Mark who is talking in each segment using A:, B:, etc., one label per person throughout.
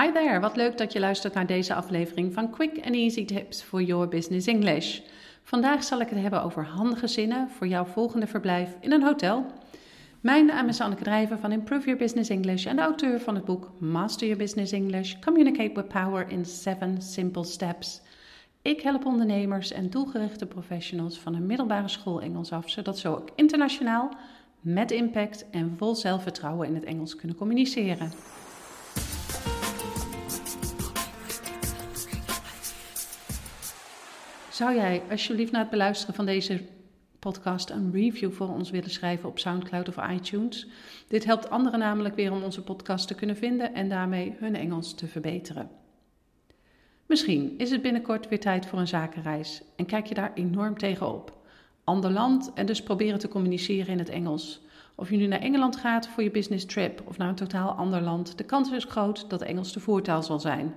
A: Hi there, wat leuk dat je luistert naar deze aflevering van Quick and Easy Tips for Your Business English. Vandaag zal ik het hebben over handige zinnen voor jouw volgende verblijf in een hotel. Mijn naam is Anneke Drijven van Improve Your Business English en de auteur van het boek Master Your Business English: Communicate with Power in 7 Simple Steps. Ik help ondernemers en doelgerichte professionals van een middelbare school Engels af, zodat ze ook internationaal, met impact en vol zelfvertrouwen in het Engels kunnen communiceren. Zou jij alsjeblieft na het beluisteren van deze podcast een review voor ons willen schrijven op SoundCloud of iTunes? Dit helpt anderen namelijk weer om onze podcast te kunnen vinden en daarmee hun Engels te verbeteren. Misschien is het binnenkort weer tijd voor een zakenreis en kijk je daar enorm tegenop. Ander land en dus proberen te communiceren in het Engels. Of je nu naar Engeland gaat voor je business trip of naar een totaal ander land, de kans is groot dat Engels de voertaal zal zijn.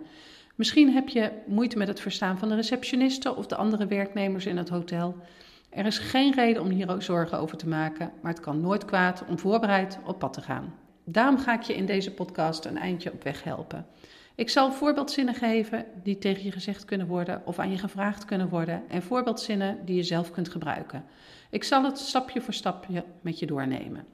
A: Misschien heb je moeite met het verstaan van de receptionisten of de andere werknemers in het hotel. Er is geen reden om hier ook zorgen over te maken, maar het kan nooit kwaad om voorbereid op pad te gaan. Daarom ga ik je in deze podcast een eindje op weg helpen. Ik zal voorbeeldzinnen geven die tegen je gezegd kunnen worden of aan je gevraagd kunnen worden en voorbeeldzinnen die je zelf kunt gebruiken. Ik zal het stapje voor stapje met je doornemen.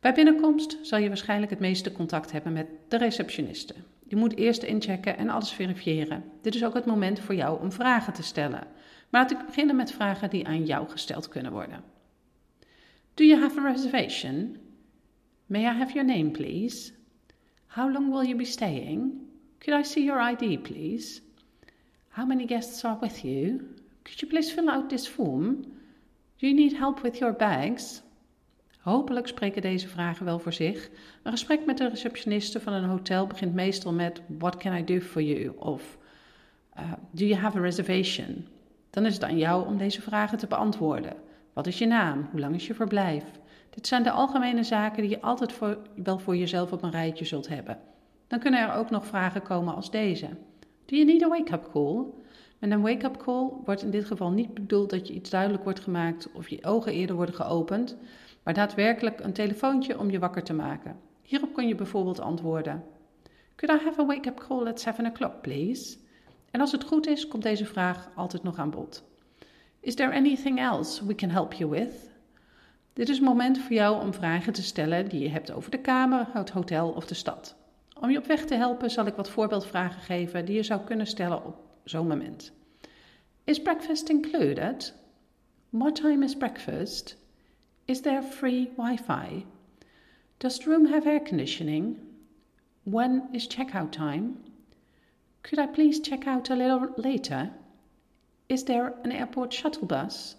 A: Bij binnenkomst zal je waarschijnlijk het meeste contact hebben met de receptioniste. Je moet eerst inchecken en alles verifiëren. Dit is ook het moment voor jou om vragen te stellen. Maar laat ik beginnen met vragen die aan jou gesteld kunnen worden. Do you have a reservation? May I have your name, please? How long will you be staying? Could I see your ID, please? How many guests are with you? Could you please fill out this form? Do you need help with your bags? Hopelijk spreken deze vragen wel voor zich. Een gesprek met de receptioniste van een hotel begint meestal met What can I do for you? Of uh, Do you have a reservation? Dan is het aan jou om deze vragen te beantwoorden. Wat is je naam? Hoe lang is je verblijf? Dit zijn de algemene zaken die je altijd voor, wel voor jezelf op een rijtje zult hebben. Dan kunnen er ook nog vragen komen als deze. Do you need a wake-up call? Met een wake-up call wordt in dit geval niet bedoeld dat je iets duidelijk wordt gemaakt of je ogen eerder worden geopend, maar daadwerkelijk een telefoontje om je wakker te maken. Hierop kun je bijvoorbeeld antwoorden: Could I have a wake-up call at 7 o'clock, please? En als het goed is, komt deze vraag altijd nog aan bod. Is there anything else we can help you with? Dit is het moment voor jou om vragen te stellen die je hebt over de kamer, het hotel of de stad. Om je op weg te helpen zal ik wat voorbeeldvragen geven die je zou kunnen stellen op zo'n moment. Is breakfast included? What time is breakfast? Is there free Wi Fi? Does the room have air conditioning? When is checkout time? Could I please check out a little later? Is there an airport shuttle bus?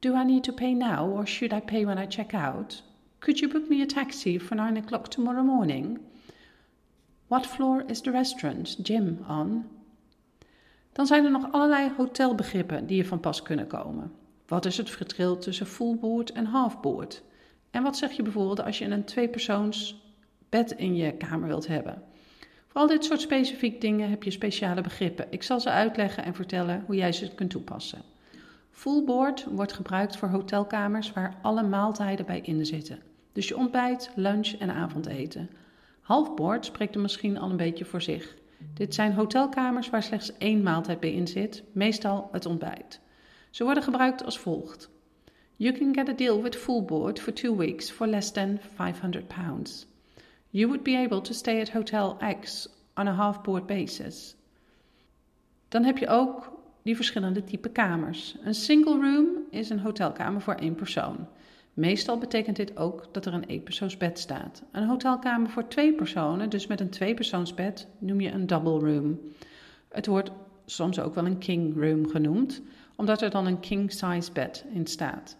A: Do I need to pay now or should I pay when I check out? Could you book me a taxi for nine o'clock tomorrow morning? What floor is the restaurant, gym, on? Dan zijn er nog allerlei hotelbegrippen die je van pas kunnen komen. Wat is het verschil tussen fullboard en halfboard? En wat zeg je bijvoorbeeld als je een tweepersoons bed in je kamer wilt hebben? Voor al dit soort specifieke dingen heb je speciale begrippen. Ik zal ze uitleggen en vertellen hoe jij ze kunt toepassen. Fullboard wordt gebruikt voor hotelkamers waar alle maaltijden bij in zitten. Dus je ontbijt, lunch en avondeten. Halfboard spreekt er misschien al een beetje voor zich. Dit zijn hotelkamers waar slechts één maaltijd bij in zit, meestal het ontbijt. Ze worden gebruikt als volgt. You can get a deal with full board for two weeks for less than 500 pounds. You would be able to stay at Hotel X on a half-board basis. Dan heb je ook die verschillende type kamers. Een single room is een hotelkamer voor één persoon. Meestal betekent dit ook dat er een eenpersoonsbed staat. Een hotelkamer voor twee personen, dus met een tweepersoonsbed, noem je een double room. Het wordt soms ook wel een king room genoemd, omdat er dan een king size bed in staat.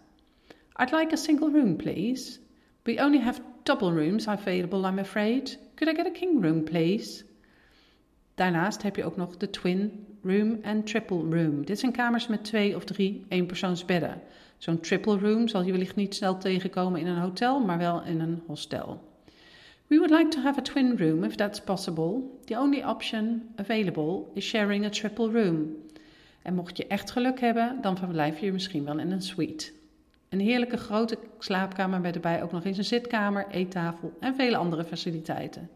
A: I'd like a single room, please. We only have double rooms available, I'm afraid. Could I get a king room, please? Daarnaast heb je ook nog de twin room en triple room. Dit zijn kamers met twee of drie eenpersoonsbedden. Zo'n triple room zal je wellicht niet snel tegenkomen in een hotel, maar wel in een hostel. We would like to have a twin room if that's possible. The only option available is sharing a triple room. En mocht je echt geluk hebben, dan verblijf je misschien wel in een suite. Een heerlijke grote slaapkamer met erbij ook nog eens een zitkamer, eettafel en vele andere faciliteiten.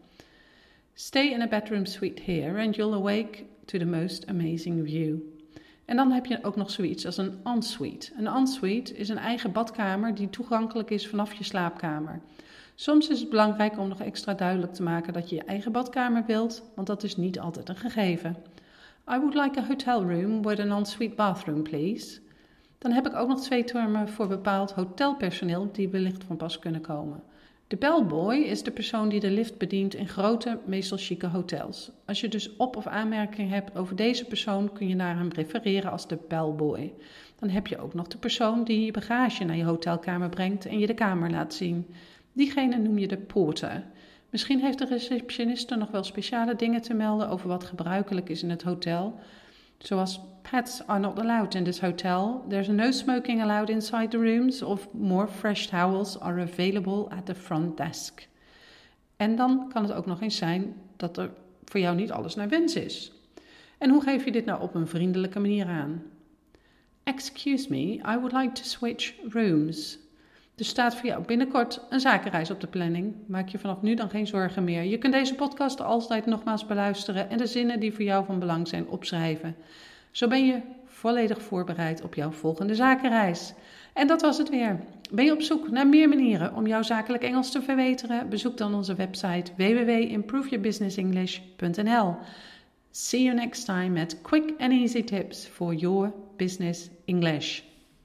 A: Stay in a bedroom suite here and you'll awake to the most amazing view. En dan heb je ook nog zoiets als een ensuite. Een ensuite is een eigen badkamer die toegankelijk is vanaf je slaapkamer. Soms is het belangrijk om nog extra duidelijk te maken dat je je eigen badkamer wilt, want dat is niet altijd een gegeven. I would like a hotel room with an ensuite bathroom, please. Dan heb ik ook nog twee termen voor bepaald hotelpersoneel die wellicht van pas kunnen komen. De bellboy is de persoon die de lift bedient in grote, meestal chique hotels. Als je dus op- of aanmerking hebt over deze persoon, kun je naar hem refereren als de bellboy. Dan heb je ook nog de persoon die je bagage naar je hotelkamer brengt en je de kamer laat zien. Diegene noem je de porter. Misschien heeft de receptioniste nog wel speciale dingen te melden over wat gebruikelijk is in het hotel. Zoals pets are not allowed in this hotel. There's no smoking allowed inside the rooms. Of more fresh towels are available at the front desk. En dan kan het ook nog eens zijn dat er voor jou niet alles naar wens is. En hoe geef je dit nou op een vriendelijke manier aan? Excuse me, I would like to switch rooms. Er staat voor jou binnenkort een zakenreis op de planning. Maak je vanaf nu dan geen zorgen meer. Je kunt deze podcast altijd nogmaals beluisteren en de zinnen die voor jou van belang zijn opschrijven. Zo ben je volledig voorbereid op jouw volgende zakenreis. En dat was het weer. Ben je op zoek naar meer manieren om jouw zakelijk Engels te verbeteren? Bezoek dan onze website www.improveyourbusinessenglish.nl. See you next time at quick and easy tips for your business English.